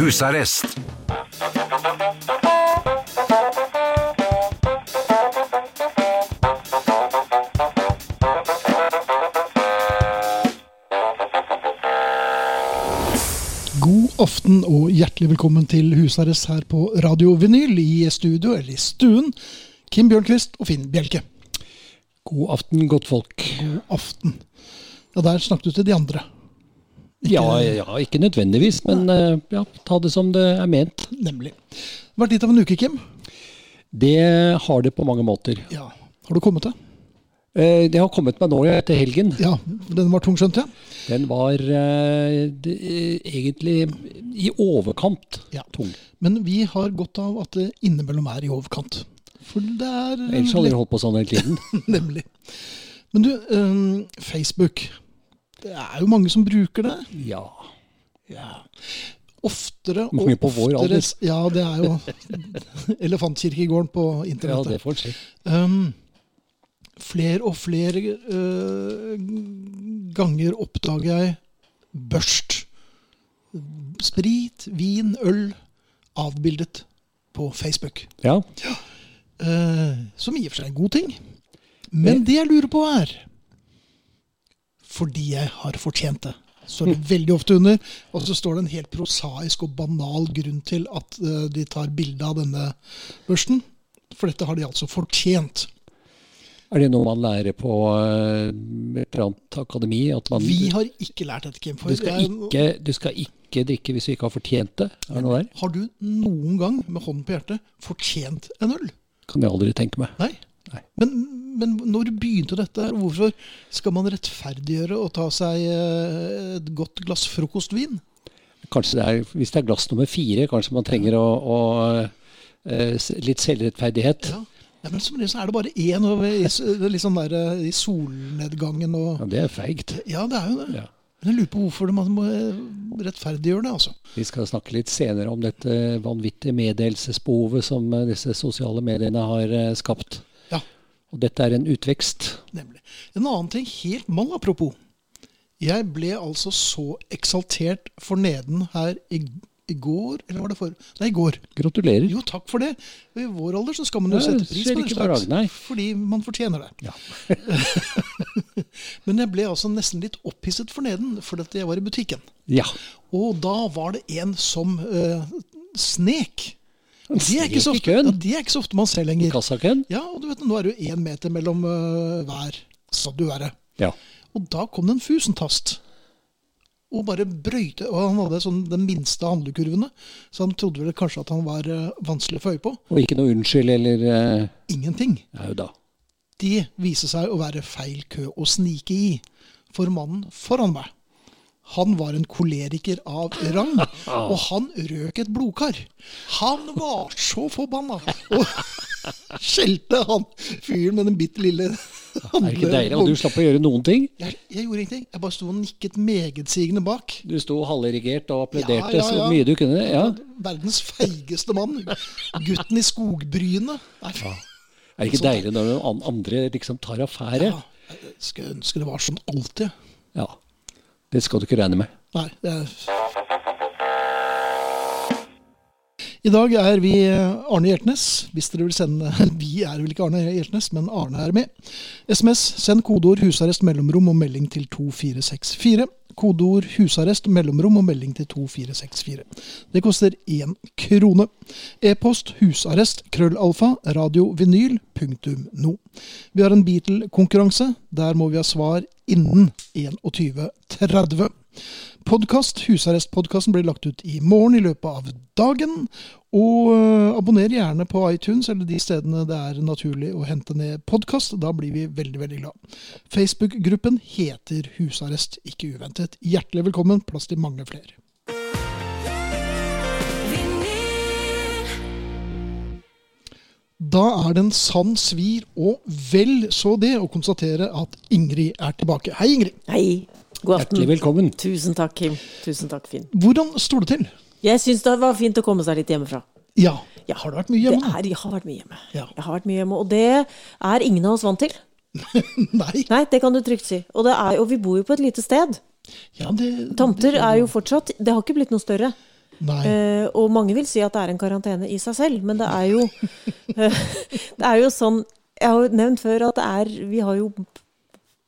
Husarrest. God aften og hjertelig velkommen til husarrest her på Radio Vinyl i studio, eller i stuen. Kim Bjørnquist og Finn Bjelke. God aften, godt folk. God aften. Ja, der snakket du til de andre. Ja, ja, ikke nødvendigvis, men eh, ja, ta det som det er ment. Nemlig. Vært litt av en uke, Kim. Det har det på mange måter. Ja. Har du kommet til? Eh, Det har kommet meg nå etter helgen. Ja, den var tung, skjønte jeg. Den var eh, det, egentlig i overkant Ja. tung. Men vi har godt av at det innimellom er i overkant. For det er Ellers hadde vi holdt på sånn hele tiden. Nemlig. Men du, øhm, Facebook. Det er jo mange som bruker det. Ja. Ja. Oftere og Mange på vår alder. Ja, det er jo elefantkirkegården på ja, det får. Um, flere og flere uh, ganger oppdager jeg børst. Sprit, vin, øl avbildet på Facebook. Ja. Eh, som i og for seg er en god ting. Men det jeg lurer på er Fordi jeg har fortjent det. Så er det veldig ofte under, og så står det en helt prosaisk og banal grunn til at uh, de tar bilde av denne børsten. For dette har de altså fortjent. Er det noe man lærer på eh, et eller annet akademi? At man, Vi har ikke lært dette, Kim. Du, skal ikke, du skal ikke drikke hvis du ikke har fortjent det? Er? Har du noen gang med hånden på hjertet fortjent en øl? Kan jeg aldri tenke meg. Nei. Men, men når begynte dette her? Hvorfor skal man rettferdiggjøre å ta seg eh, et godt glass frokostvin? Kanskje det er, Hvis det er glass nummer fire, kanskje man trenger å, å eh, litt selvrettferdighet. Ja. Ja, men som regel er det bare én i, litt sånn der, eh, i solnedgangen og Ja, det er feigt. Ja, det er jo det. Ja. Men jeg lurer på hvorfor man må rettferdiggjøre det, altså. Vi skal snakke litt senere om dette vanvittige meddelelsesbehovet som disse sosiale mediene har skapt. Og dette er en utvekst. nemlig. En annen ting, helt mal apropos. Jeg ble altså så eksaltert forneden her i, i går, eller var det for Nei, i går. Gratulerer. Jo, takk for det. I vår alder så skal man jo sette pris på det slags. dag. Fordi man fortjener det. Ja. Men jeg ble altså nesten litt opphisset forneden, fordi jeg var i butikken. ja. Og da var det en som uh, snek. Og Det er, ikke så ofte, det er ikke så ofte man ser lenger. Kassakøen? Ja, og du vet, Nå er det jo én meter mellom uh, hver statuære. Ja. Og da kom det en fusentast. Og bare brøyte. Og han hadde sånn den minste handlekurvene, så han trodde vel kanskje at han var uh, vanskelig å få øye på. Og ikke noe unnskyld eller uh... Ingenting. jo da. Det viste seg å være feil kø å snike i. For mannen foran meg, han var en koleriker av rang, og han røk et blodkar. Han var så forbanna! Og skjelte han fyren med den bitte lille Er det ikke deilig? Og du slapp å gjøre noen ting? Jeg, jeg gjorde ingenting. Jeg bare sto og nikket megetsigende bak. Du sto halvirrigert og applauderte Ja, ja, ja. så mye du kunne? Ja. Verdens feigeste mann. Gutten i skogbrynet. Nei, Er det ikke deilig når noen andre liksom tar affære? ja, jeg skulle ønske det var sånn alltid. Ja. Det skal du ikke regne med. Nei, det er I dag er vi Arne Hjertnes. Hvis dere vil sende Vi er vel ikke Arne Hjertnes, men Arne er med. SMS, send kodeord 'husarrest', mellomrom og melding til 2464. Kodeord 'husarrest', mellomrom og melding til 2464. Det koster én krone. E-post husarrest, krøllalfa, radiovinyl.no. Vi har en Beatle-konkurranse. Der må vi ha svar innen 21.30. Podkast, Husarrestpodkasten blir lagt ut i morgen i løpet av dagen. Og øh, abonner gjerne på iTunes eller de stedene det er naturlig å hente ned podkast. Da blir vi veldig, veldig glad. Facebook-gruppen heter Husarrest, ikke uventet. Hjertelig velkommen, plass til mange flere. Da er det en sann svir og vel så det å konstatere at Ingrid er tilbake. Hei, Ingrid. Hei. God aften. Hjertelig velkommen. Tusen takk, Kim. Tusen takk, Finn. Hvordan står det til? Jeg syns det var fint å komme seg litt hjemmefra. Ja. Ja. Har du vært mye Det hjemme? er, jeg har vært mye hjemme. Ja. Jeg har vært mye hjemme, Og det er ingen av oss vant til. Nei. Nei, det kan du trygt si. Og, det er, og vi bor jo på et lite sted. Ja, det, Tomter er jo fortsatt Det har ikke blitt noe større. Nei. Eh, og mange vil si at det er en karantene i seg selv, men det er jo uh, Det er jo sånn Jeg har jo nevnt før at det er Vi har jo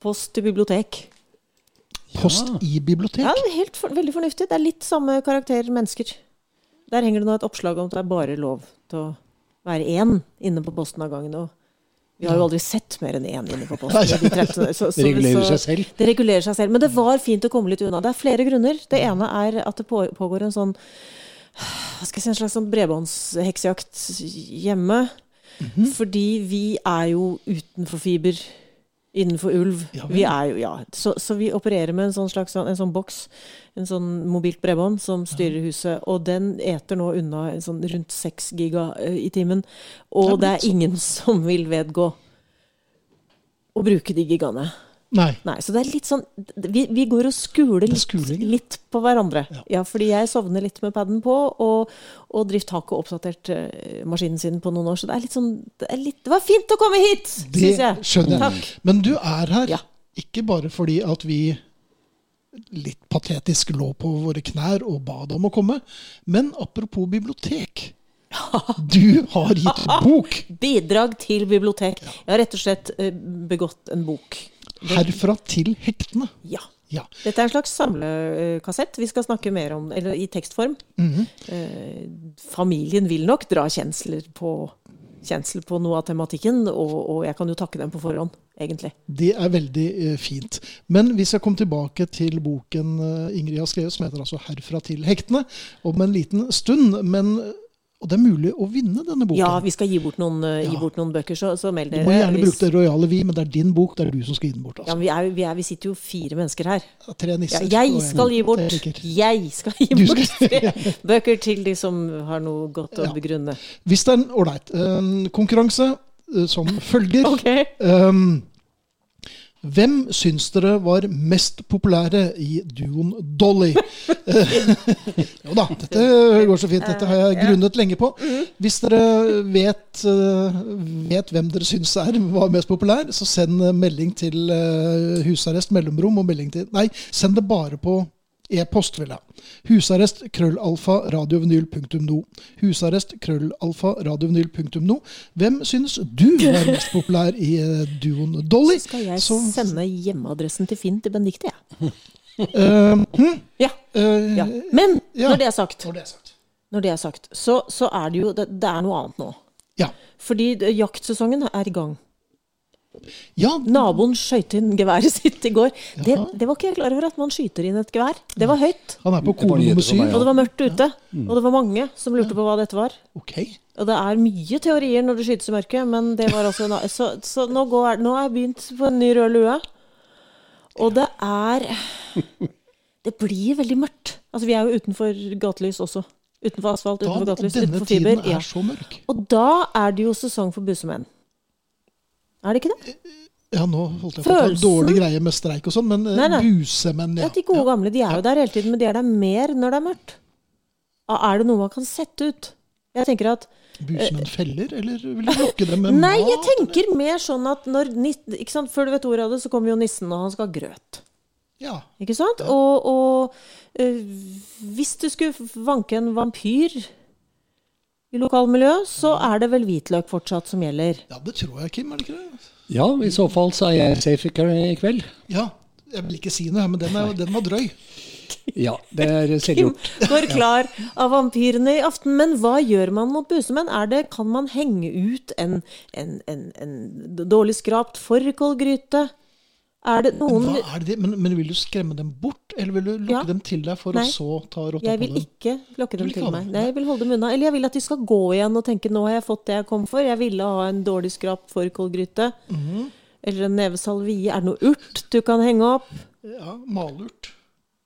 post til bibliotek. Post Ja. i bibliotek. Ja, helt for, veldig fornuftig. Det er litt samme karakter mennesker. Der henger det nå et oppslag om at det er bare lov til å være én inne på posten av gangen. Og vi har jo aldri sett mer enn én inne på posten. de så- så- Det regulerer så- seg selv. Det regulerer seg selv. Men det var fint å komme litt unna. Det er flere grunner. Det ene er at det pågår en sånn hva skal jeg si, en slags sånn bredbåndsheksejakt hjemme. Mhm. Fordi vi er jo utenfor fiber. Innenfor ulv. Ja vi er jo, ja. Så, så vi opererer med en sånn slags en sånn boks, en sånn mobilt bredbånd som styrer huset. Og den eter nå unna en sånn rundt 6 giga eh, i timen. Og Det er ingen som vil vedgå å bruke de gigaene. Nei. Nei, så det er litt sånn Vi, vi går og skuler er litt, litt på hverandre. Ja. Ja. fordi jeg sovner litt med paden på, og, og Drift har ikke oppdatert eh, maskinen sin på noen år. Så det er litt sånn Det, litt, det var fint å komme hit, syns jeg. skjønner jeg. Takk. Men du er her Ja. ikke bare fordi at vi litt patetisk lå på våre knær og ba om å komme, men apropos bibliotek. Du har gitt bok! Bidrag til bibliotek. Jeg har rett og slett eh, begått en bok. Herfra til hektene. Ja. Ja. Dette er en slags samlekassett vi skal snakke mer om, eller i tekstform. Mhm. eh, familien vil nok dra kjensler på, kjensler på noe av tematikken, og, og jeg kan jo takke dem på forhånd, egentlig. Det er veldig eh, fint. Men vi skal komme tilbake til boken eh, Ingrid har skrevet, som heter altså 'Herfra til hektene', om en liten stund. Men, og det er mulig å vinne denne boken. Ja, vi skal gi bort noen, uh, gi Ja. bort noen bøker, så, så meld du må gjerne hvis- bruke det rojale vi, men det er din bok. Det er du som skal gi den bort. Altså. Ja, vi, er, vi, er, vi sitter jo fire mennesker her. Tre Ja, nisser. jeg og en skal gi bort. Jeg skal gi bort skal- bøker til de som har noe godt å Ja. begrunne. Hvis det er en ålreit konkurranse eh, som følger okay. Um, hvem syns dere var mest populære i duoen Dolly? Jo da, dette går så fint. Dette har jeg grunnet lenge på. Hvis dere vet, eh, vet hvem dere syns er, var mest populær, så send melding til eh, husarrest mellomrom og melding til Nei, send det bare på e-post, vil jeg. Husarrest krøllalfa radiovenyl.no. Husarrest krøllalfa radiovenyl.no. Hvem syns du var mest populær i eh, duoen Dolly? Så skal jeg Så- sende hjemmeadressen til Finn til Benedicte, jeg. Eh, hm, Ja. Uh, ja. Men ja. når det er sagt, Når det er sagt. det er sagt så, så er det jo det, det er noe annet nå. Ja. Fordi jaktsesongen er i gang. Ja, Naboen skøyt inn geværet sitt i går. Det, det var ikke jeg klar over at man skyter inn et gevær. Det var høyt. han er på nyheter nummer syv. Og det var mørkt ute. Og det var mange som lurte på hva dette var. Okay. Og det er mye teorier når det skytes i mørket, men det var altså en- Så, så nå, går, nå har jeg begynt på en ny rød lue. Og det er Det blir veldig mørkt. Altså, vi er jo utenfor gatelys også. Utenfor asfalt, utenfor Da, utenfor fiber. og denne tiden er Ja. så mørk. Og da er det jo sesong for bussemenn. Er det ikke det? Ja, nå holdt jeg på å ta dårlig greie med streik og sånn, men eh, Nei, nei. busemenn, Ja. ja. De gode gamle de er jo der hele tiden, men de er der mer når det er mørkt. Er det noe man kan sette ut? Jeg tenker at Busemenn feller, eller vil du lokke dem med Nei, jeg tenker tenker mer sånn at når ikke sant? Før du vet ordet av det, så kommer jo nissen, og han skal ha grøt. Ja. Ikke sant? Og, og eh, hvis du skulle vanke en vampyr i lokalmiljøet, så er det vel hvitløk fortsatt som gjelder. ja, det tror jeg, Kim. Er det ikke det? Ja, i så fall så er jeg safe i kveld. Ja. Jeg vil ikke si noe, men den, er, den var drøy. Ja, det er selvgjort. Kim går klar av vampyrene i aften. Men hva gjør man mot busemenn? Er det, kan man henge ut en, en, en, en dårlig skrapt fårikålgryte? Er det noen Hva er det? Men, men vil du skremme dem bort, eller vil du lokke Ja. dem til deg for Nei. å så ta rotta Jeg på vil dem? ikke lokke Du dem vil ikke til meg. Nei, jeg vil holde dem unna. Eller jeg vil at de skal gå igjen og tenke nå har jeg fått det jeg kom for. Jeg ville ha en dårlig skrap fårikålgryte. Mhm. Eller en neve salvie. Er det noe urt du kan henge opp? Ja, malurt.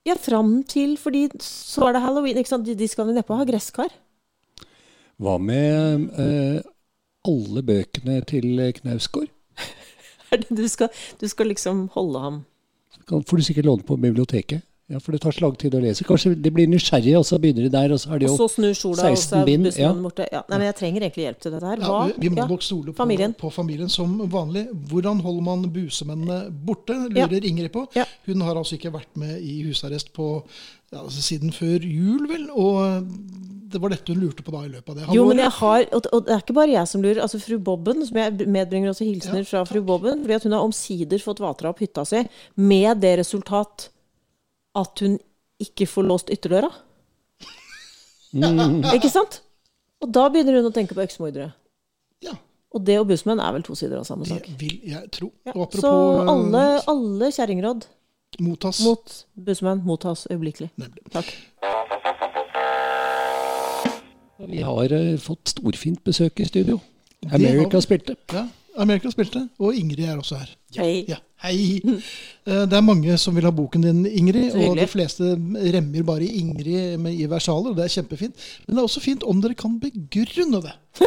Ja, fram til, fordi så er det halloween. ikke sant? De, de skal neppe ha gresskar? Hva med eh, alle bøkene til Knausgård? Du skal, du skal liksom holde ham Kan- Får du sikkert låne på biblioteket. Ja, for det tar så lang tid å lese. Kanskje de blir nysgjerrige, og så begynner de der, og så er det Og jo så snur sola, og så 16 er bind, ja. borte. Ja. Nei, men jeg trenger egentlig hjelp til dette her. Hva? vi, vi må Ja. nok stole på Familien. på familien som vanlig. Hvordan holder man busemennene borte, lurer Ingrid på. Ja. Hun har altså ikke vært med i husarrest på ja, altså siden før jul, vel. Og det var dette hun lurte på da i løpet av det Jo, men jeg har, og det er ikke bare jeg som lurer. altså Fru Bobben, som jeg medbringer også hilsener fra fru Bobben, fordi at hun har omsider fått vatra opp hytta si med det resultat at hun ikke får låst ytterdøra. Ikke sant? Og da begynner hun å tenke på øksemordere. Ja, Og det og bussmenn er vel to sider av samme sak. det vil jeg tro. Ja. Og Så apropos eh, alle, alle kjerringråd mottas. mot bussmenn mottas øyeblikkelig. Nemlig. Takk. Vi har uh, fått storfint besøk i studio. America spilte. Ja, America spilte, og Ingrid er også her. Hei. Ja, hei! Eh, Det er mange som vil ha boken din, Ingrid. Og de fleste remmer bare Ingrid med i versaler, og det er kjempefint. Men det er også fint om dere kan begrunne det.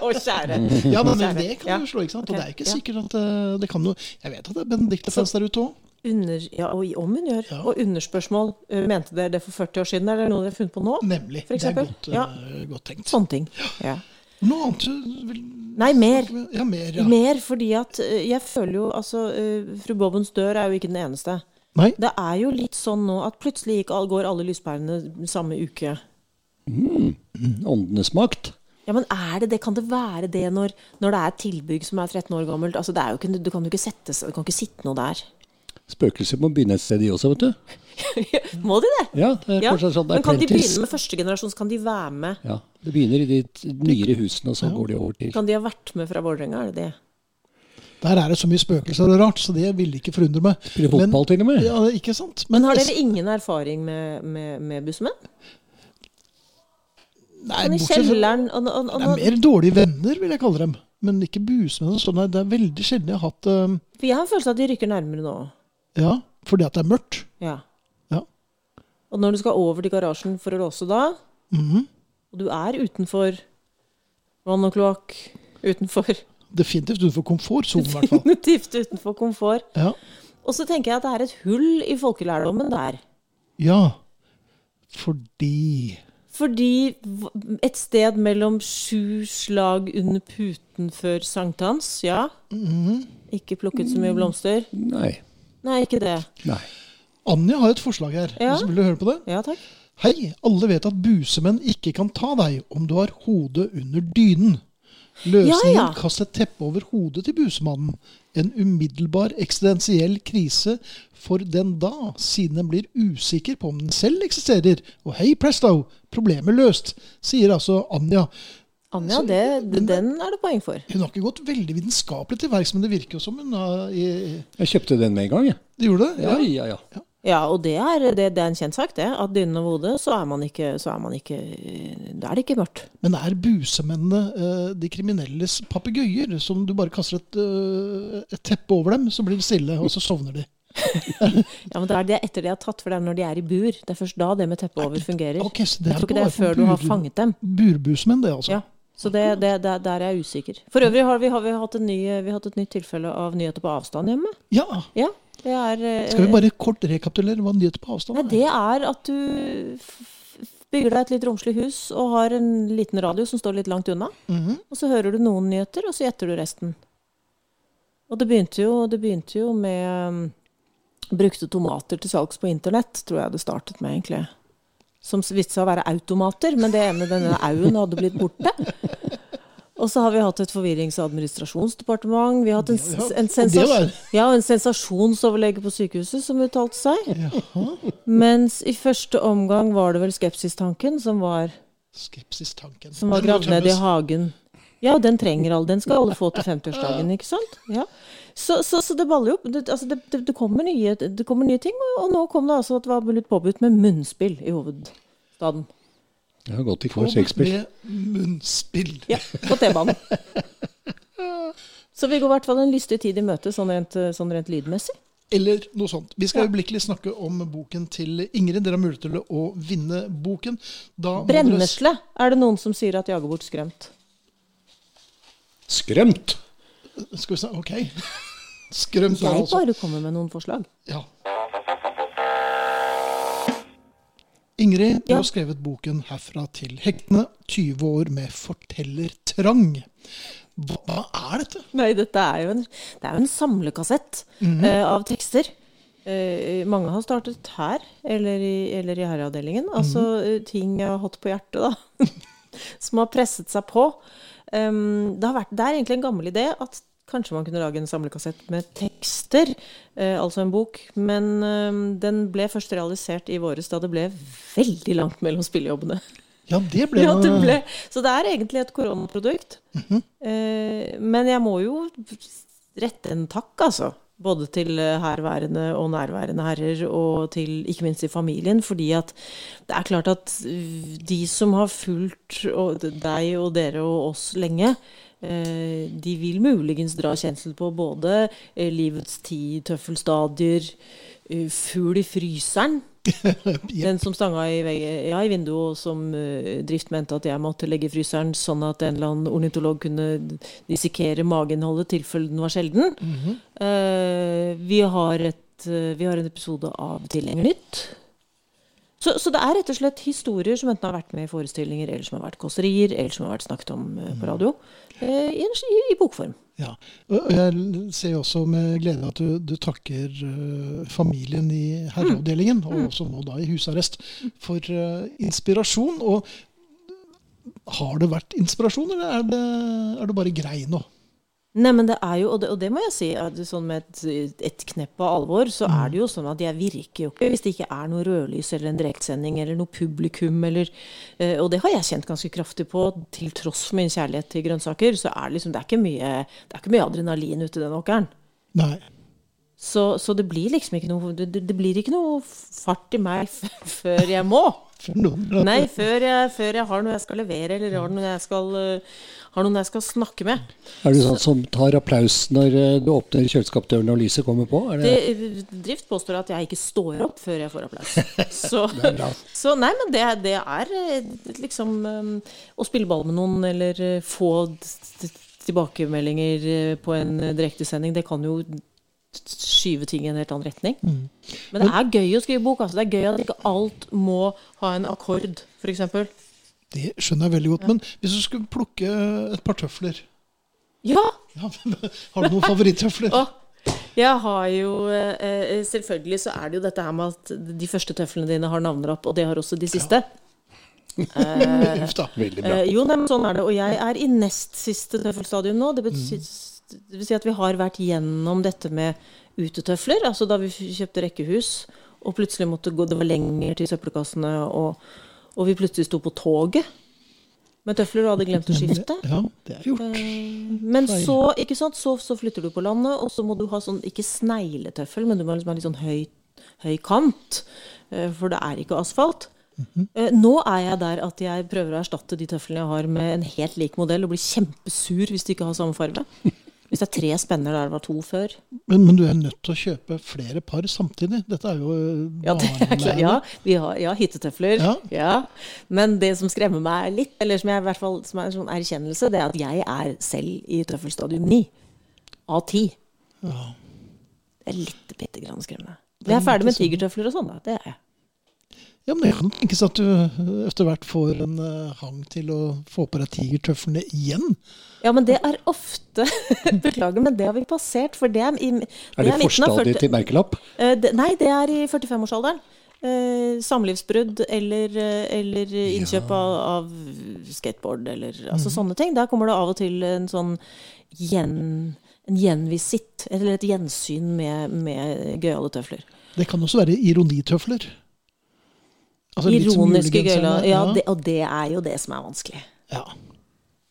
Å, kjære. Ja, men det kan Ja. du slå, ikke sant? Og det er ikke sikkert at eh, det kan noe Jeg vet at det er Benedicte-fans der ute òg. Under, ja, og om hun gjør. Ja. Og underspørsmål. eh, Mente dere det for 40 år siden, eller er det noe dere har funnet på nå? Nemlig. Det er godt, Ja. eh, godt tenkt. Sånne ting. Ja. Noe annet du vil Nei, mer. Ja, mer. Ja. Mer fordi at eh, jeg føler jo altså Fru Bobbens dør er jo ikke den eneste. Nei? Det er jo litt sånn nå at plutselig gikk, går alle lyspærene samme uke. Åndenes makt. Ja, men er det det? Kan det være det når, når det er et tilbygg som er 13 år gammelt? Altså, det er jo ikke, du kan jo ikke, settes, du kan ikke sitte noe der. Spøkelser må begynne et sted, de også, vet du. Må de det? Ja, det er Ja. kanskje sånn det Men kan de begynne med første generasjon, så kan de være med. Ja, det begynner i de nyere husene, og så går de over til Kan de ha vært med fra Vålerenga? Er det det? Der er det så mye spøkelser og rart, så det ville ikke forundre meg. Spiller fotball til og med. Ja, ikke sant? Men har dere ingen erfaring med, med, med bussmenn? Nei, Sånn i bortsett fra- kjelleren og, og, og, Det er mer dårlige venner, vil jeg kalle dem. Men ikke busmenn sånn. Det er veldig sjelden jeg har hatt uh, jeg har en følelse av at de rykker nærmere nå. Ja, fordi at det er mørkt. Ja. Ja. Og når du skal over til garasjen for å låse da, Mhm. og du er utenfor vann og kloakk, utenfor Definitivt utenfor komfortsonen, i hvert fall. Definitivt utenfor komfort. Ja. Og så tenker jeg at det er et hull i folkelærdommen der. ja. Fordi Fordi et sted mellom sju slag under puten før sankthans, ja. Mhm. Ikke plukket så mye blomster. Nei. Nei, ikke det. Nei. Anja har et forslag her. Ja. du vil høre på det? Ja takk. Hei, alle vet at busemenn ikke kan ta deg om du har hodet under dynen. Løsningen Ja, ja. kast et teppe over hodet til busemannen. En umiddelbar eksistensiell krise for den da, siden den blir usikker på om den selv eksisterer. Og hei presto, problemet løst, sier altså Anja. Anja, det, men- den er det poeng for. Hun har ikke gått veldig vitenskapelig til verks, men det virker jo som hun har i- Jeg kjøpte den med en gang, jeg. Du gjorde det? Ja, ja, ja. Ja, og det er, det, det er en kjent sak, det. At dynen over hodet, så er man ikke, så er man ikke Da er det ikke mørkt. Men er busemennene eh, de kriminelles papegøyer, som du bare kaster et, eh, et teppe over dem, så blir de stille, og så sovner de? Ja, men det er det etter de har tatt, for det er når de er i bur. Det er først da det med teppet over fungerer. Ok, så det Jeg er tror ikke det er før bur, du har fanget dem. Burbusmenn, det, altså. Ja, Så det, det, det, der er jeg usikker. For øvrig har vi, har vi, hatt, en ny, vi har hatt et nytt tilfelle av nyheter på avstand hjemme. Ja, Ja, det er eh, Skal vi bare kort rekapitulere hva nyheter på avstand er? Nei, det er at du bygger deg et litt romslig hus og har en liten radio som står litt langt unna. Mhm. Og så hører du noen nyheter, og så gjetter du resten. Og det begynte jo, det begynte jo med um, brukte tomater til salgs på internett, tror jeg det startet med, egentlig. Som viste seg å være automater, men det ene, denne au-en hadde blitt borte. Og så har vi hatt et forvirrings- og administrasjonsdepartement. Vi har hatt en, en, sensas ja, en sensasjonsoverlege på sykehuset som uttalte seg. Jaha. Mens i første omgang var det vel skepsistanken som var, Skepsistanken. som var gravd ned i hagen. Ja, og den trenger alle. Den skal alle få til 50-årsdagen, ikke sant? Ja. Så, så, så det baller jo opp. Det, altså det, det, det, kommer nye, det kommer nye ting, og, nå kom det altså at det var blitt påbudt med munnspill i hovedstaden. Jeg har gått i kår Shakespeare. Med munnspill. Ja, på T-banen. Så vi går i hvert fall en lystig tid i møte, sånn rent, sånn rent lydmessig. Eller noe sånt. Vi skal Ja. øyeblikkelig snakke om boken til Ingrid. Dere har mulighet til å vinne boken. Da må dere- Brennesle er det noen som sier at jager bort skremt. Skrømt! Skal vi se, ok. Skrømt er Jeg altså. bare kommer med noen forslag. Ja. Ingrid, du Ja. har skrevet boken 'Herfra til hektene'. 20 år med fortellertrang. Hva, hva er dette? Nei, dette er jo en, det er jo en samlekassett eh, av tekster. Eh, mange har startet her, eller i, eller i herreavdelingen. Altså eh, ting jeg har hatt på hjertet, da. som har presset seg på. Um, det, har vært, det er egentlig en gammel idé at kanskje man kunne lage en samlekassett med tekster. uh, altså en bok. Men um, den ble først realisert i våres da det ble veldig langt mellom spillejobbene. Ja, det ble, Ja, det ble. Så det er egentlig et koronaprodukt. eh, men jeg må jo rette en takk, altså. Både til eh, herværende og nærværende herrer, og til ikke minst til familien. Fordi at det er klart at uh, de som har fulgt deg og dere og oss lenge, eh, de vil muligens dra kjensel på både eh, livets ti tøffelstadier, eh, fugl i fryseren, den som stanga i, ja, i vinduet, og som eh, Drift mente at jeg måtte legge i fryseren, sånn at en eller annen ornitolog kunne dissekere mageinnholdet, tilfelle den var sjelden. Eh, vi, har et, eh, vi har en episode av Tilhengernytt. Så, så det er rett og slett historier som enten har vært med i forestillinger, eller som har vært kåserier, eller som har vært snakket om eh, på radio, eh, i, i, bokform. Ja. Og jeg ser også med glede at du, du takker eh, familien i herreavdelingen, og også nå da i husarrest, for eh, inspirasjon. Og har det vært inspirasjon, eller er det, er det bare grei nå? Nei, men det er jo, og det, og det må jeg si, sånn med et, et knepp av alvor, så er det jo sånn at jeg virker jo ikke hvis det ikke er noe rødlys eller en direktsending eller noe publikum eller eh, Og det har jeg kjent ganske kraftig på, til tross for min kjærlighet til grønnsaker, så er det liksom Det er ikke mye, det er ikke mye adrenalin ute i den åkeren. Nei. Så, så det blir liksom ikke noe det, det det blir ikke noe fart i meg før jeg må. For noen, Nei, før jeg, før jeg har noe jeg skal levere, eller har noen jeg skal, eh, har noen jeg skal snakke med. Er du sånn som tar applaus når eh, du åpner kjøleskapsdøren og lyset kommer på? Det, Det, Drift påstår at jeg ikke står opp før jeg får applaus. Så, så nei, men det, det er eh, liksom å spille ball med noen eller eh, få tilbakemeldinger eh, på en eh, direktesending, det kan jo skyve ting i en helt annen retning. Men det er gøy å skrive bok. Altså. Det er gøy at ikke alt må ha en akkord, f.eks. Det skjønner jeg veldig godt. Men hvis du skulle plukke et par tøfler Ja! ja, Har du noen favorittøfler? Jeg har jo eh, Selvfølgelig så er det jo dette her med at de første tøflene dine har navnerapp, og det har også de siste. Uff da. Veldig bra. Eh, jo, nei, men sånn er det. Og jeg er i nest siste tøffelstadium nå. Det betyr, det vil si at vi har vært gjennom dette med utetøfler. Altså da vi kjøpte rekkehus, og plutselig måtte gå Det var lenger til søppelkassene, og, og vi plutselig sto på toget med tøfler og hadde glemt å skifte. Ja, det er gjort. Eh, Men så, ikke sant, så, så flytter du på landet, og så må du ha sånn, ikke snegletøffel, men du må liksom ha litt sånn høy, høy kant, eh, for det er ikke asfalt. Eh, Nå er jeg der at jeg prøver å erstatte de tøflene jeg har med en helt lik modell, og blir kjempesur hvis de ikke har samme farge. Hvis det er tre spenner der det var to før. Men, men du er nødt til å kjøpe flere par samtidig. Dette er jo Ja, det er klart. ja vi har ja, hyttetøfler. Ja. Ja. Men det som skremmer meg litt, eller som jeg i hvert fall som er en sånn erkjennelse, det er at jeg er selv i tøffelstadium 9 av 10. Ja. Det er litt bitte grann skremmende. Men jeg er ferdig med tigertøfler og sånn, da. Det er jeg. Ja, men det kan tenkes at du etter hvert får en eh, hang til å få på deg tigertøflene igjen. Ja, men det er ofte Beklager, men det har vi passert. For det er, i, Er det forstadiet til merkelapp? Eh, Nei, det er i 45-årsalderen. Eh, samlivsbrudd eller, eh, eller innkjøp av, av skateboard eller altså sånne ting. Der kommer det av og til en sånn gjen, en gjenvisitt, eller et gjensyn med, med gøyale tøfler. Det kan også være ironitøfler. Altså Ironiske gøyler. Ja, det, og det er jo det som er vanskelig. ja,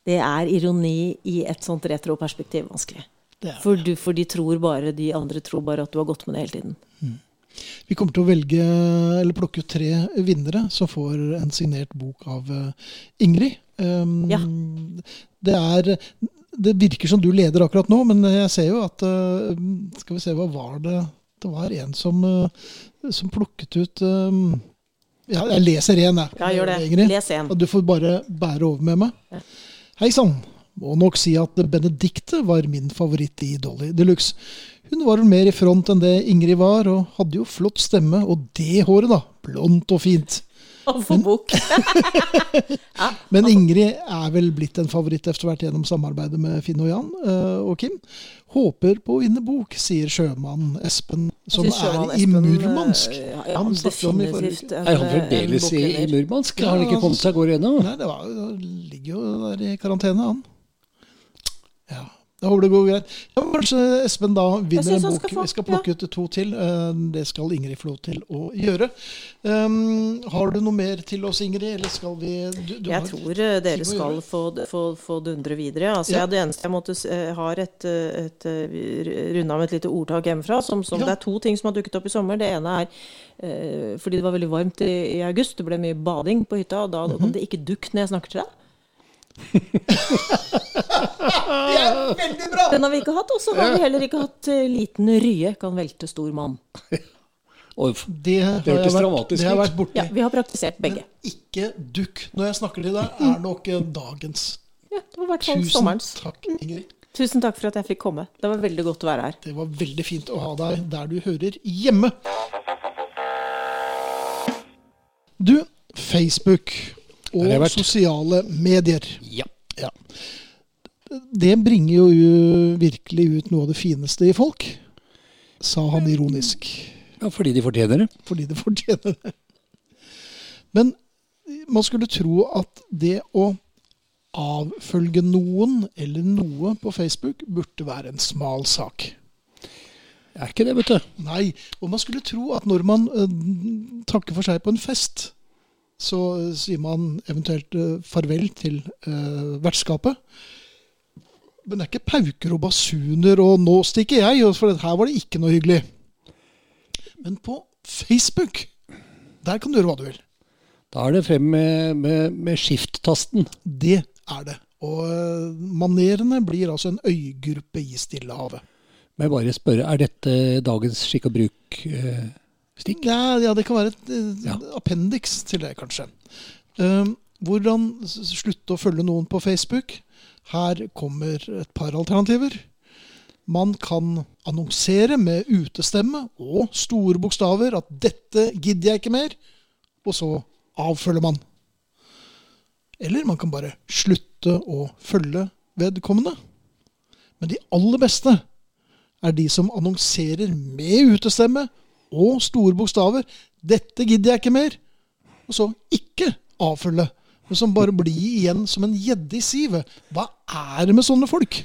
Det er ironi i et sånt retroperspektiv vanskelig. det er. For, du, for de tror bare, de andre tror bare at du har gått med det hele tiden. Vi kommer til å velge, eller plukke ut tre vinnere som får en signert bok av eh, Ingrid. Um, Ja. Det er Det virker som du leder akkurat nå, men jeg ser jo at eh, Skal vi se, hva var det Det var en som, eh, som plukket ut um, Ja, jeg leser en, jeg. Ja, gjør det. Ingrid. Les. Og du får bare bære over med meg. Ja. Hei sann. Må nok si at Benedicte var min favoritt i Dolly Deluxe. Hun var vel mer i front enn det Ingrid var, og hadde jo flott stemme. Og det håret, da. Blondt og fint. Og få bok. Men Ingrid er vel blitt en favoritt etter hvert gjennom samarbeidet med Finn og Jan eh, og Kim. Håper på å vinne bok, sier sjømann Espen, som sjømann er i Espen, Murmansk. eh, Ja, Han snakket om i forrige definitivt. Er han fremdeles i, i. Murmansk? Har han ikke kommet seg av gårde ennå? Nei, det var, ligger jo der i karantene, han. Ja. Jeg håper det går greit. Ja, kanskje Espen da vinner en bok. skal få, Vi skal plukke ut to til. Eh, Det skal Ingrid få lov til å gjøre. Um, har du noe mer til oss, Ingrid? Eller skal vi du, du Jeg har- tror eh, dere skal få, få, få dundre videre. Altså, Ja. jeg, det eneste jeg måtte eh, har et, et, eh, runda med et lite ordtak hjemmefra. Som, som Ja. Det er to ting som har dukket opp i sommer. Det ene er eh, fordi det var veldig varmt i, i august. Det ble mye bading på hytta. Og da Mhm. kom det ikke dukk når jeg snakker til deg. Det er veldig bra! Den har vi ikke hatt. Og så har vi heller ikke hatt eh, liten rye kan velte stor mann. Det har, Det hørtes dramatisk det har ut. vært borti. Ja, vi har praktisert begge. Ikke dukk når jeg snakker til deg, er nok eh, dagens. Ja, det var i hvert fall Tusen sommerens. takk, Ingrid. Tusen takk for at jeg fikk komme. Det var veldig godt å være her. Det var veldig fint å ha deg der du hører hjemme. Du, Facebook og sosiale medier. ja. Ja. Det bringer jo virkelig ut noe av det fineste i folk, sa han ironisk. ja, fordi de fortjener det. Fordi de fortjener det. Men man skulle tro at det å avfølge noen eller noe på Facebook burde være en smal sak. Er ikke det, vet du. Nei, og man skulle tro at når man uh, takker for seg på en fest, så eh, sier man eventuelt eh, farvel til eh, vertskapet. Men det er ikke pauker og basuner og 'nå stikker jeg', for her var det ikke noe hyggelig. Men på Facebook, der kan du gjøre hva du vil. Da er det frem med, med, med skift-tasten. Det er det. Og eh, manerene blir altså en øygruppe i Stillehavet. Men jeg bare spørre, er dette dagens skikk og bruk-stikk? Ja, ja, det kan være et et Ja. appendix til det, kanskje. Um, hvordan slutte å følge noen på Facebook? Her kommer et par alternativer. Man kan annonsere med utestemme og store bokstaver at 'dette gidder jeg ikke mer', og så avfølger man. Eller man kan bare slutte å følge vedkommende. Men de aller beste er de som annonserer med utestemme og store bokstaver 'Dette gidder jeg ikke mer', og så ikke avfølge. Men som bare blir igjen som en gjedde i sivet. Hva er det med sånne folk?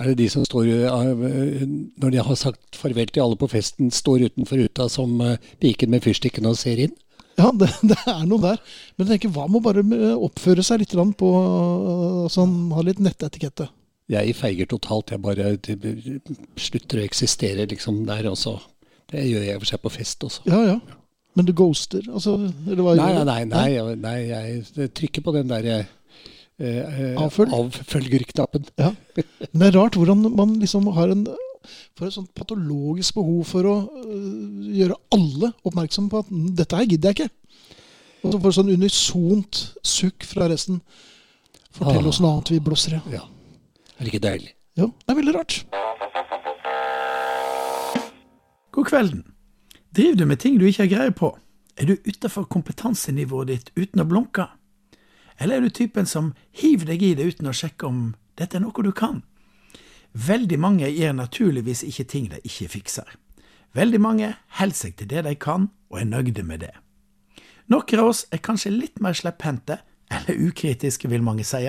Er det de som står, eh, når de har sagt farvel til alle på festen, står utenfor ruta som eh, piken med fyrstikkene og ser inn? Ja, det, det er noe der. Men jeg tenker, hva med bare eh, oppføre seg litt på sånn, ha litt nettetikette? Jeg feiger totalt. Jeg bare slutter å eksistere liksom der også. Det gjør jeg for seg på fest også. Ja, ja. Men du ghoster, altså? Eller hva Nei, gjør du? nei, nei, nei jeg trykker på den der eh, eh, Avfølg? avfølgerknappen. Ja. Men det er rart hvordan man liksom har en får et sånt patologisk behov for å øh, gjøre alle oppmerksom på at "Mm, dette her gidder jeg ikke. Og så får sånn unisont sukk fra resten. Fortell Ah. oss noe annet vi blåser i. Ja. Er det ikke deilig? Jo, det er veldig rart. God kvelden. Driver du med ting du ikke har greie på? Er du utafor kompetansenivået ditt uten å blunke? Eller er du typen som hiver deg i det uten å sjekke om dette er noe du kan? Veldig mange gjør naturligvis ikke ting de ikke fikser. Veldig mange holder seg til det de kan, og er nøgde med det. Noen av oss er kanskje litt mer slepphendte, eller ukritiske, vil mange si.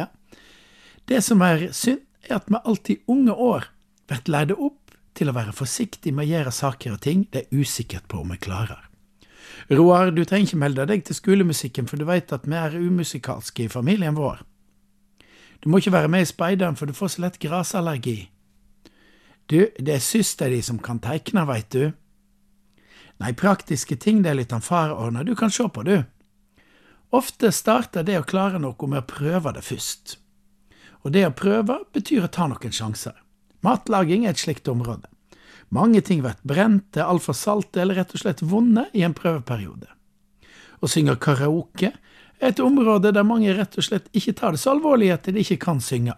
Det som er synd, er at vi alltid i unge år blir lært opp til å være forsiktig med å gjøre saker og ting det er usikkert på om vi klarer. Roar, du trenger ikke melde deg til skolemusikken, for du veit at vi er umusikalske i familien vår. Du må ikke være med i speideren, for du får så lett grasallergi. Du, det er søster di som kan teikne, veit du. Nei, praktiske ting det er litt han far ordner, du kan sjå på, du. Ofte starter det å klare noe med å prøve det først. Og det å prøve betyr å ta noen sjanser. Matlaging er et slikt område. Mange ting blir brent, er altfor salte eller rett og slett vonde i en prøveperiode. Å synge karaoke er et område der mange rett og slett ikke tar det så alvorlig at de ikke kan synge.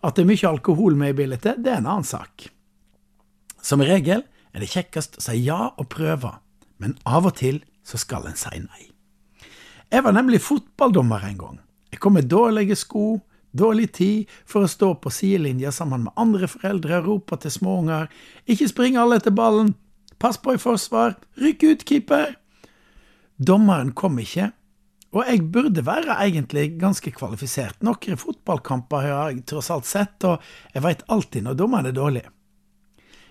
At det er mye alkohol med i bildet, det er en annen sak. Som regel er det kjekkest å si ja og prøve, men av og til så skal en si nei. Jeg var nemlig fotballdommer en gang. Jeg kom med dårlige sko, dårlig tid for å stå på sidelinja sammen med andre foreldre og rope til småunger ikke spring alle etter ballen, pass på i forsvar, rykk ut, keeper. Dommeren kom ikke, og jeg burde være egentlig ganske kvalifisert. Noen fotballkamper har jeg tross alt sett, og jeg veit alltid når dommeren er dårlig.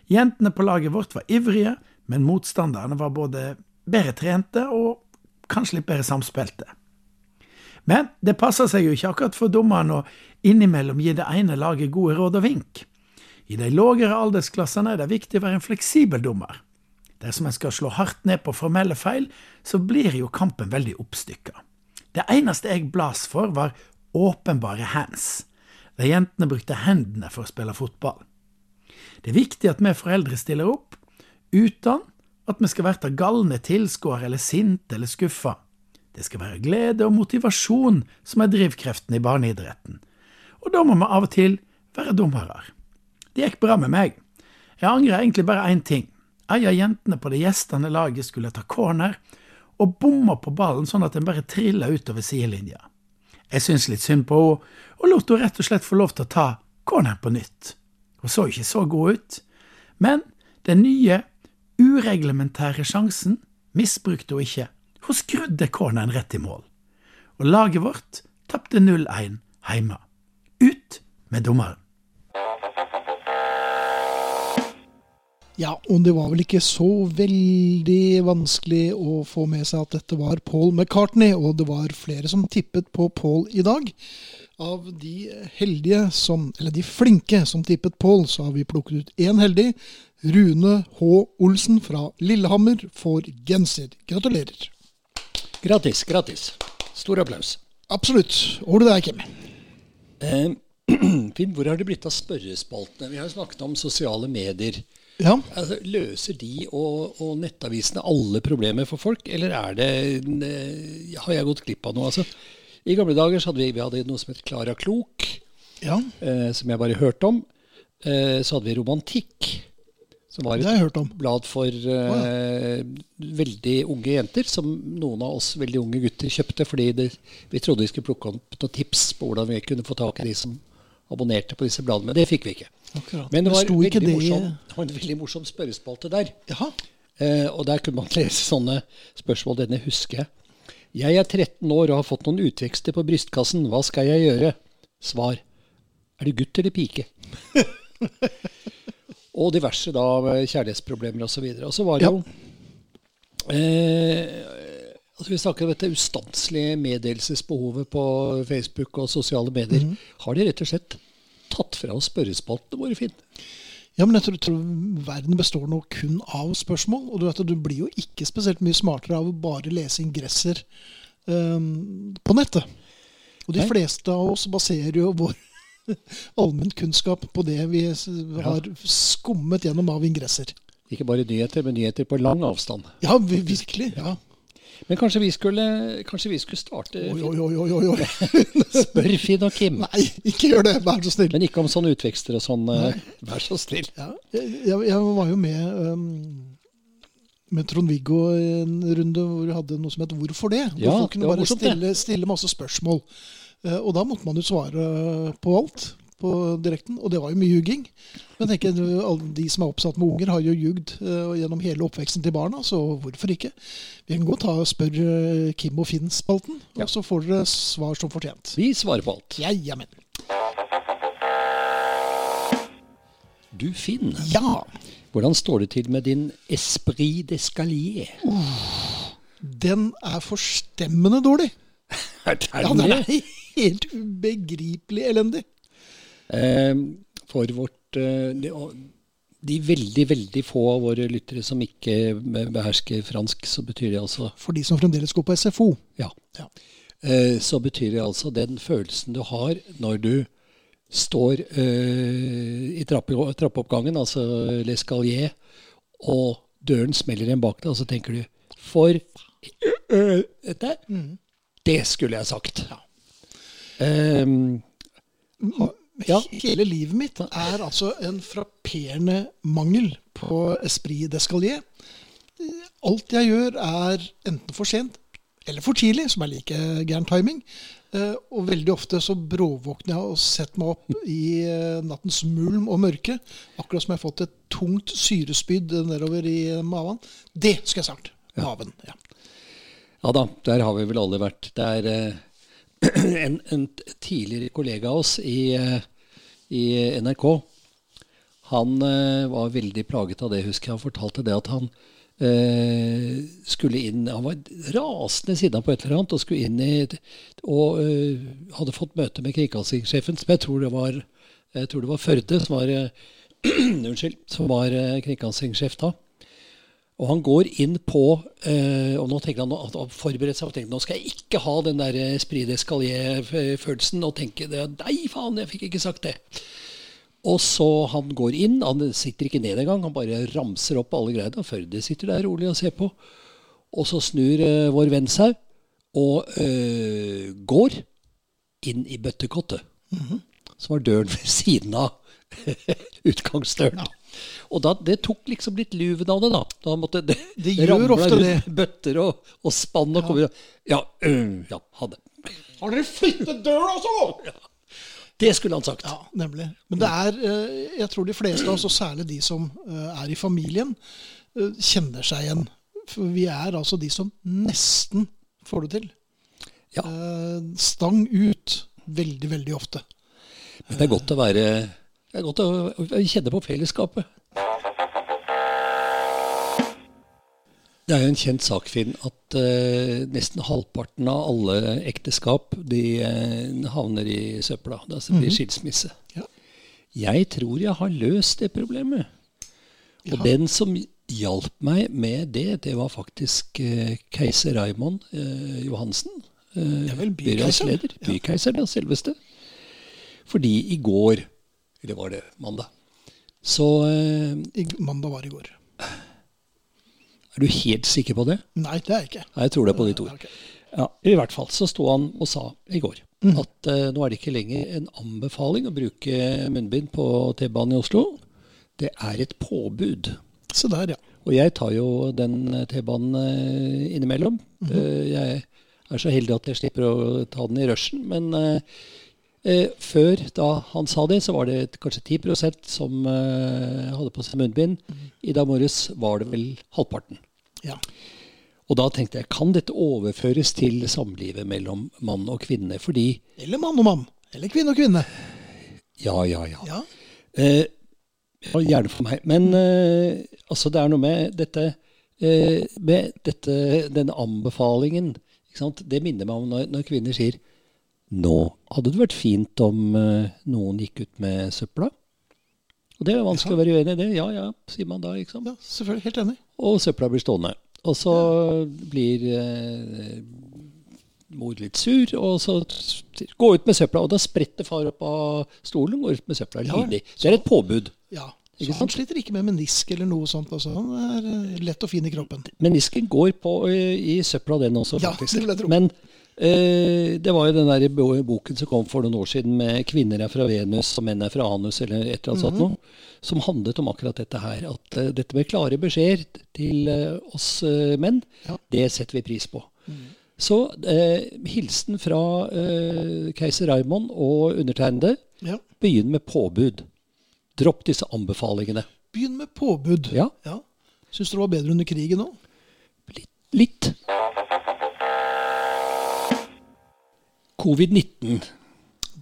Jentene på laget vårt var ivrige, men motstanderne var både bedre trente og kanskje litt bedre samspilte. Men det passer seg jo ikke akkurat for dommeren å innimellom gi det ene laget gode råd og vink. I de lågere aldersklassene er det viktig å være en fleksibel dommer. Dersom en skal slå hardt ned på formelle feil, så blir jo kampen veldig oppstykka. Det eneste jeg blas for, var åpenbare hands, De jentene brukte hendene for å spille fotball. Det er viktig at vi foreldre stiller opp, uten at vi skal være galne tilskuere eller sinte eller skuffa. Det skal være glede og motivasjon som er drivkreften i barneidretten. Og da må vi av og til være dommere. Det gikk bra med meg. Jeg angrer egentlig bare én ting. Ei av jentene på det gjestende laget skulle ta corner, og bomma på ballen sånn at den bare trilla utover sidelinja. Jeg syntes litt synd på henne, og lot henne rett og slett få lov til å ta corneren på nytt. Hun så ikke så god ut, men den nye, ureglementære sjansen misbrukte hun ikke. Hun skrudde corneren rett i mål. Og laget vårt tapte 0-1 hjemme. Ut med dommeren. Ja, og det var vel ikke så veldig vanskelig å få med seg at dette var Paul McCartney, og det var flere som tippet på Paul i dag. Av de heldige som, eller de flinke som tippet Paul, så har vi plukket ut én heldig. Rune H. Olsen fra Lillehammer får genser. Gratulerer. Gratis, gratis. Stor applaus. Absolutt. Ordet er Kim. Eh, Finn, hvor har det blitt av spørrespaltene? Vi har jo snakket om sosiale medier. Ja, Altså, løser de og, og nettavisene alle problemer for folk, eller er det eh, Har jeg gått glipp av noe? Altså, I gamle dager så hadde vi, vi hadde noe som het Klara Klok, ja, eh, som jeg bare hørte om. Eh, så hadde vi Romantikk, som var et blad for uh, blad for eh, veldig unge jenter, som noen av oss veldig unge gutter kjøpte fordi det, vi trodde vi skulle plukke opp noen tips på hvordan vi kunne få tak i de som abonnerte på disse bladene. Men det fikk vi ikke. Akkurat. Men det var, sto veldig det morsom, det var en veldig morsom spørrespalte der. Jaha. Eh, og der kunne man lese sånne spørsmål. Denne husker jeg. Jeg er 13 år og har fått noen utvekster på brystkassen. Hva skal jeg gjøre? Svar. Er du gutt eller pike? og diverse da kjærlighetsproblemer osv. Og, så og så var det jo eh, altså Vi snakker om dette ustanselige meddelelsesbehovet på Facebook og sosiale medier. Mhm. Har de rett og slett tatt fra oss spørrespaltene våre, Finn? Ja, men jeg tror, tror verden består nå kun av spørsmål. Og du, vet, at du blir jo ikke spesielt mye smartere av å bare lese ingresser um, på nettet. Og de Nei. fleste av oss baserer jo vår allmennkunnskap på det vi har skummet gjennom av ingresser. Ikke bare nyheter, men nyheter på lang avstand. Ja, virkelig. ja. Men kanskje vi skulle, kanskje vi skulle starte Oi, oi, oi, oi, oi. Spør Finn og Kim. Nei, ikke gjør det, vær så snill. Men ikke om sånne utvekster og sånn. eh, Vær så snill. Ja, jeg, jeg, var jo med um, med Trond-Viggo en runde hvor vi hadde noe som het 'Hvorfor det?' Hvor Ja, folk kunne bare stille, stille masse spørsmål. Eh, og da måtte man jo svare på alt på direkten, og det var jo mye ljuging Men tenker, du, alle de som er oppsatt med unger, har jo jugd eh, gjennom hele oppveksten til barna, så hvorfor ikke? Vi kan godt ta spørre eh, Kim og Finn-spalten, Ja. og så får dere svar som fortjent. Vi svarer på alt. Ja, jamen. Du Finn, Ja, hvordan står det til med din esprit d'escalier? den er forstemmende dårlig. Er det Ja, den er helt ubegripelig elendig. Eh, For vårt eh, de, de veldig, veldig få av våre lyttere som ikke behersker fransk, så betyr det altså For de som fremdeles går på SFO. Ja. Ja. Eh, Så betyr det altså den følelsen du har når du står eh, i trappe, trappeoppgangen, altså l'escalier, og døren smeller igjen bak deg, og så tenker du For dette Det skulle jeg sagt. Ehm, ha, ja. Hele livet mitt er altså en frapperende mangel på esprit d'escalier. Alt jeg gjør, er enten for sent eller for tidlig, som er like gæren timing. Eh, og veldig ofte så bråvåkner jeg og setter meg opp i eh, nattens mulm og mørke. Akkurat som jeg har fått et tungt syrespyd nedover i maven. Det skal jeg snart. Maven. ja. Ja da, der har vi vel alle vært. Det er eh, en, en tidligere kollega av oss i, eh, i NRK. Han eh, var veldig plaget av det, husker jeg. Han fortalte det at han eh, skulle inn Han var rasende sinna på et eller annet og skulle inn i Og eh, hadde fått møte med kringkastingssjefen, som jeg tror det var tror det var Førde som var eh, Unnskyld, som var kringkastingssjef da. Og han går inn på eh, Og nå tenker han at han forbereder seg og tenker nå skal jeg ikke ha den der eh, Esprit d'escalier-følelsen og tenke Nei, faen, jeg fikk ikke sagt det. Og så han går inn. Han sitter ikke ned engang. Han bare ramser opp alle greiene. Førde sitter der rolig og ser på. Og så snur eh, vår venn seg og eh, går inn i bøttekottet. Som var døren ved siden av utgangsdøren. Og da, det tok liksom litt luven av det, da. da måtte det, Det gjør ofte det. Bøtter og, og spann og kommer Ja, øh, ja, ha det. Har dere flyttet døra også? Det skulle han sagt. Ja, nemlig. Men det er, jeg tror de fleste av oss, og særlig de som er i familien, kjenner seg igjen. For vi er altså de som nesten får det til. Ja. Stang ut veldig, veldig ofte. Men det er godt å være Det er godt å, kjenne på fellesskapet. Det er jo en kjent sak, Finn, at uh, nesten halvparten av alle ekteskap de uh, havner i søpla. Altså blir skilsmisse. Ja. Jeg tror jeg har løst det problemet. Og Ja. den som hjalp meg med det, det var faktisk uh, keiser Raymond Johansen. Uh, Ja vel, bykeiser. Bykeiser, ja, selveste. Fordi i går, eller var det mandag, så eh, mandag var i går. Er du helt sikker på det? Nei, det er jeg ikke. Nei, jeg tror det er på ditt ord. Okay. Ja, I hvert fall så sto han og sa i går at eh, nå er det ikke lenger en anbefaling å bruke munnbind på T-banen i Oslo. Det er et påbud. Så der, ja. Og jeg tar jo den T-banen eh, innimellom. Eh, Jeg er så heldig at jeg slipper å ta den i rushen. Men eh, før da han sa det, så var det kanskje 10% som eh, hadde på seg munnbind. I dag morges var det vel halvparten. ja. Og da tenkte jeg, kan dette overføres til samlivet mellom mann og kvinne? Fordi Eller mann og mann. Eller kvinne og kvinne. Ja, ja, ja. Ja. Eh, gjerne for meg. Men eh, altså, det er noe med dette eh, Med dette, denne anbefalingen ikke sant? Det minner meg om når, når kvinner sier Nå hadde det vært fint om eh, noen gikk ut med søpla. Og det er vanskelig å være uenig i det. Ja ja, sier man da. ikke sant? ja, selvfølgelig. Helt enig. Og søpla blir stående. Og så blir eh, mor litt sur, og så gå ut med søpla. Og da spretter far opp av stolen og går ut med søpla Ja. Det er et påbud. Ja. Så han sliter ikke med menisk eller noe sånt. Altså. Han er eh, lett og fin i kroppen. Menisken går på eh, i søpla, den også, Ja, det vil jeg tro. Men det var jo den der boken som kom for noen år siden med 'Kvinner er fra Venus og menn er fra anus', eller et eller annet sånt Mhm. noe, som handlet om akkurat dette her. At eh, dette med klare beskjeder til eh, oss eh, menn, det setter vi pris på. Så eh, hilsen fra eh, keiser Raymond og undertegnede. Ja. Begynn med påbud. Dropp disse anbefalingene. Begynn med påbud. Ja. ja. Syns du det var bedre under krigen òg? Litt. litt. Covid-19.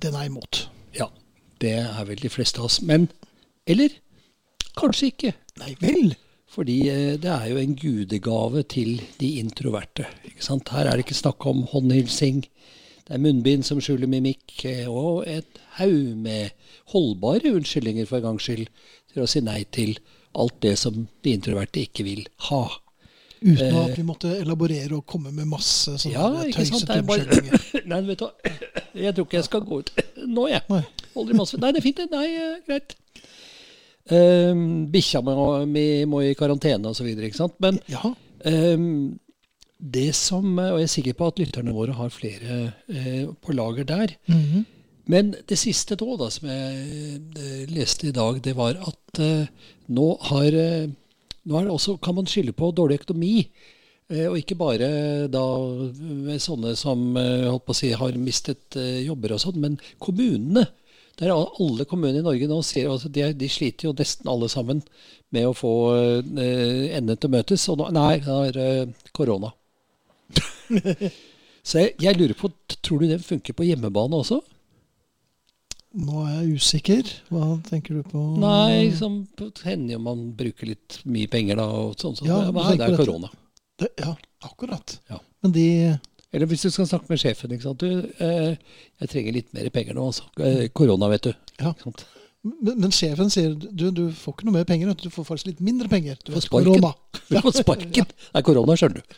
Den er imot. Ja, det er vel de fleste av oss. Men Eller kanskje ikke. Nei vel? Fordi eh, det er jo en gudegave til de introverte. Ikke sant? Her er det ikke snakk om håndhilsing. Det er munnbind som skjuler mimikk, eh, og et haug med holdbare unnskyldninger for en gangs skyld til å si nei til alt det som de introverte ikke vil ha. Uten at vi måtte elaborere og komme med masse sånne Ja, tøysete er unnskyldninger. Nei, vet du hva. Jeg tror ikke jeg skal gå ut nå, jeg. Nei. Nei, det er fint, det. Nei, eh, greit. Um, Bikkja mi må i karantene osv., ikke sant. Men Ja. um, det som Og jeg er sikker på at lytterne våre har flere uh, på lager der. Mhm. Men det siste da, da som jeg uh, leste i dag, det var at uh, nå har eh, nå det også, kan man skylde på dårlig økonomi. Eh, Og ikke bare da sånne som eh, si, har mistet eh, jobber og sånn, men kommunene. Der al- alle kommuner i Norge nå ser altså de, de sliter jo nesten alle sammen med å få eh, endene til å møtes. Og nå, nei, det er eh, korona. Så jeg, jeg lurer på, tror du den funker på hjemmebane også? Nå er jeg usikker. Hva tenker du på? Nei, som hender jo man bruker litt mye penger da. og sånn. Så Ja, det, det er korona. Det, ja, akkurat. Ja. Men de Eller hvis du skal snakke med sjefen. ikke sant? Du, eh, jeg trenger litt mer penger nå. altså. Eh, korona, vet du. Ja. Men, men sjefen sier du, du får ikke noe mer penger, du Du får faktisk litt mindre penger. Du Får sparken. Du får sparken. Det er korona, skjønner du.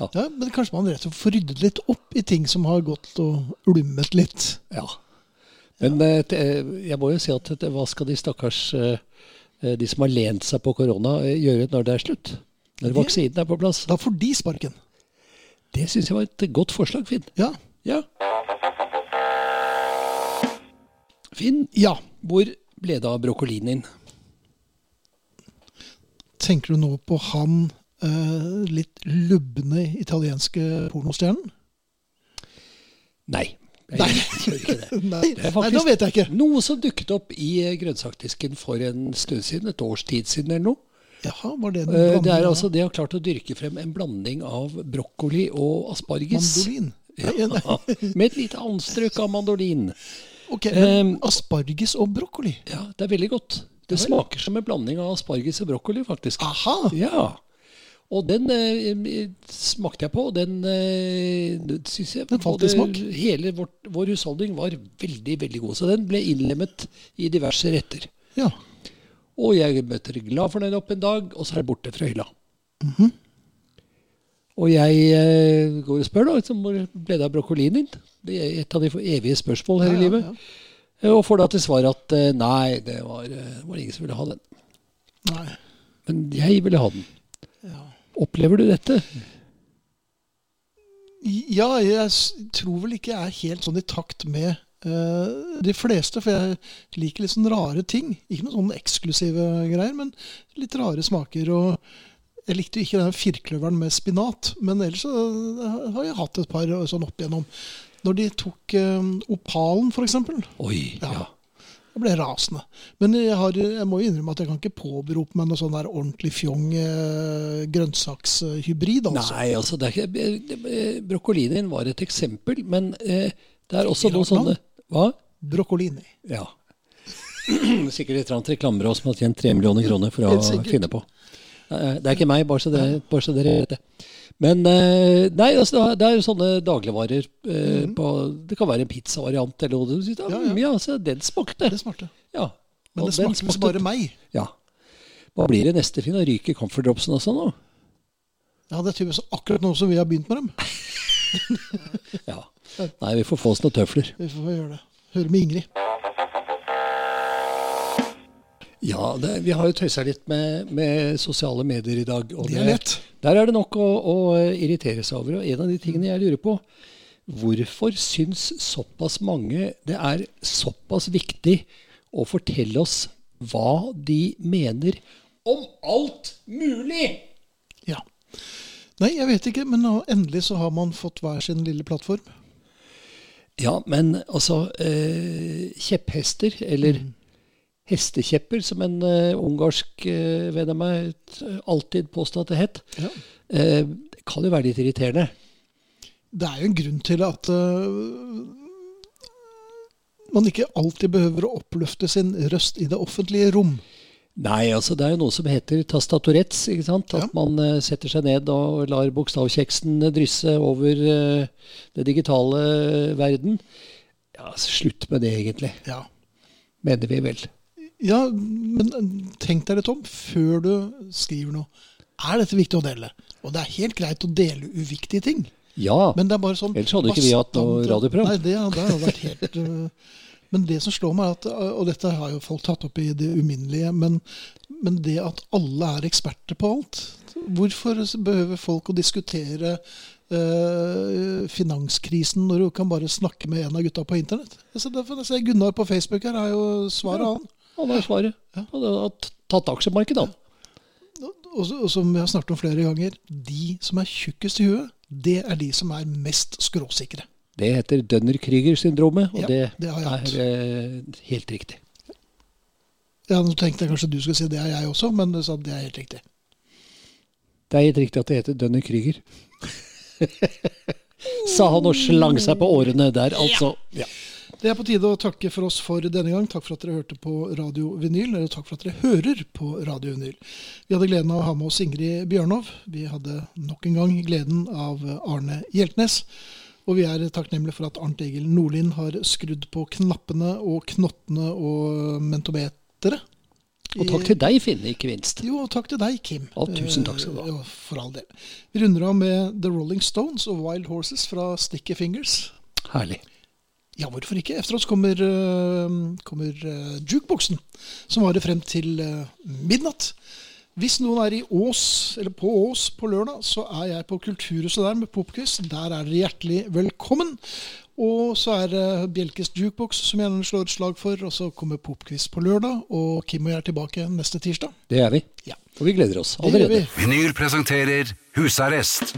Ja, men kanskje man rett og slett får ryddet litt opp i ting som har gått og ulmet litt. Ja. Men eh, jeg må jo si at hva skal de stakkars eh, eh, de som har lent seg på korona, eh, gjøre når det er slutt? Når vaksinen er på plass? Da får de sparken. Det syns jeg var et godt forslag, Finn. Ja. Ja. Finn, ja. hvor ble det av brokkolien din? Tenker du nå på han eh, litt lubne italienske pornostjernen? Nei. Jeg Nei. gjør ikke det. Nei, Det er nei, nå vet jeg ikke. Noe som dukket opp i eh, grønnsakdisken for en stund siden, et års tid siden eller noe. Jaha, var det en Eh, Det er av altså, De har klart å dyrke frem en blanding av brokkoli og asparges. mandolin? Ja, med et lite anstrøk av mandolin. Ok, men Um, asparges og brokkoli. Ja, Det er veldig godt. Det smaker som en blanding av asparges og brokkoli, faktisk. Aha! Ja. Og den eh, smakte jeg på, og den eh, syns jeg Den falt i smak? Hele vårt, vår husholdning var veldig, veldig god. Så den ble innlemmet i diverse retter. Ja. Og jeg møter glad for den opp en dag, og så er det borte fra hylla. Mhm. Og jeg eh, går og spør, da, liksom, hvor ble det av brokkolien din? Det er et av de evige spørsmål her Ja, i livet. ja. ja. Og får da til svar at eh, nei, det var, eh, var ingen som ville ha den. Nei. Men jeg ville ha den. Ja. Opplever du dette? Ja, jeg tror vel ikke jeg er helt sånn i takt med uh, de fleste, for jeg liker litt sånn rare ting. Ikke noen sånne eksklusive greier, men litt rare smaker. Og jeg likte jo ikke den firkløveren med spinat, men ellers så eh, har jeg hatt et par sånn opp igjennom. Når de tok uh, opalen, f.eks. Oi, Ja. ja. Jeg ble rasende. Men jeg, har, jeg må innrømme at jeg kan ikke påberope meg noe sånn der ordentlig fjong eh, grønnsakshybrid. Altså. Nei, altså, er eh, var et eksempel, men eh, det er også noe sånne Hva? Brokkolini. Ja. Sikkert et eller annet oss som har tjent tre millioner kroner for å finne på. Eh, Det er ikke meg, bare så dere vet det. Men eh, nei, altså, det er- jo sånne dagligvarer eh, på Det kan være en pizzavariant eller noe. Du. Ja, ja, ja. altså, den smakte. Det smakte. Ja. Men det smakte, smakte bare meg. Ja. Hva blir det neste, Finn? Ryker Comfort Dropsen også nå? Ja, det er tydeligvis akkurat nå som vi har begynt med dem. Ja. Nei, vi får få oss noen tøfler. Vi får gjøre det. Høre med Ingrid. Ja, det, vi har jo tøysa litt med, med sosiale medier i dag. og Det er lett. Der er det nok å, å irritere seg over. Og en av de tingene jeg lurer på Hvorfor syns såpass mange det er såpass viktig å fortelle oss hva de mener om alt mulig? Ja. Nei, jeg vet ikke, men endelig så har man fått hver sin lille plattform. Ja, men altså eh, Kjepphester, eller Mm. Hestekjepper, som en uh, ungarsk uh, venn av meg eh, alltid påstod at det het, Ja. Uh, kan jo være litt irriterende. Det er jo en grunn til at man ikke alltid behøver å oppløfte sin røst i det offentlige rom. Nei, altså det er jo noe som heter tastaturets. ikke sant? At Ja. man setter seg ned og lar bokstavkjeksen drysse over det digitale verden. Ja, altså, Slutt med det, egentlig. Ja. Mener vi vel. Ja, men øh, tenk deg litt om før du skriver noe. Er dette viktig å dele? Og det er helt greit å dele uviktige ting. Ja. Men det er bare sånn Ellers hadde ikke vi hatt noe radioprogram. Nei, det, det hadde vært helt øh, Men det som slår meg, at, øh, og dette har jo folk tatt opp i det uminnelige, men, men det at alle er eksperter på alt Hvorfor behøver folk å diskutere øh, finanskrisen når du kan bare snakke med en av gutta på internett? Jeg ser, derfor, jeg ser Gunnar på Facebook her har jo svaret, Ja. han. Han har svaret. Ja. Han har tatt aksjemarkedet, han. og, og som vi har snakket om flere ganger, de som er tjukkest i huet, det er de som er mest skråsikre. Det heter Dønner-Krüger-syndromet, og Ja, det, det er eh, helt riktig. Ja, Nå tenkte jeg kanskje du skulle si det er jeg også, men du sa det er helt riktig. Det er helt riktig at det heter Dønner-Krüger. Sa han og slang seg på årene der, altså. Ja. Det er på tide å takke for oss for denne gang. Takk for at dere hørte på Radio Vinyl, eller takk for at dere hører på Radio Vinyl. Vi hadde gleden av å ha med oss Ingrid Bjørnov. Vi hadde nok en gang gleden av Arne Hjeltnes. Og vi er takknemlige for at Arnt Egil Nordlien har skrudd på knappene og knottene og mentometeret. Og takk til deg, Finn, ikke minst. Jo, og takk til deg, Kim. Og tusen takk skal du ha. For all del. Vi runder av med The Rolling Stones og Wild Horses fra Sticky Fingers. Herlig. Ja, hvorfor ikke? Efter oss kommer, øh, kommer øh, jukeboksen, som varer frem til øh, midnatt. Hvis noen er i Ås, eller på Ås på lørdag, så er jeg på Kulturhuset der med popquiz. Der er dere hjertelig velkommen. Og så er det Bjelkes jukebox som jeg gjerne slår et slag for. Og så kommer popquiz på lørdag, og Kim og jeg er tilbake neste tirsdag. Det er vi. Ja. Og vi gleder oss allerede. Vinyl presenterer Husarrest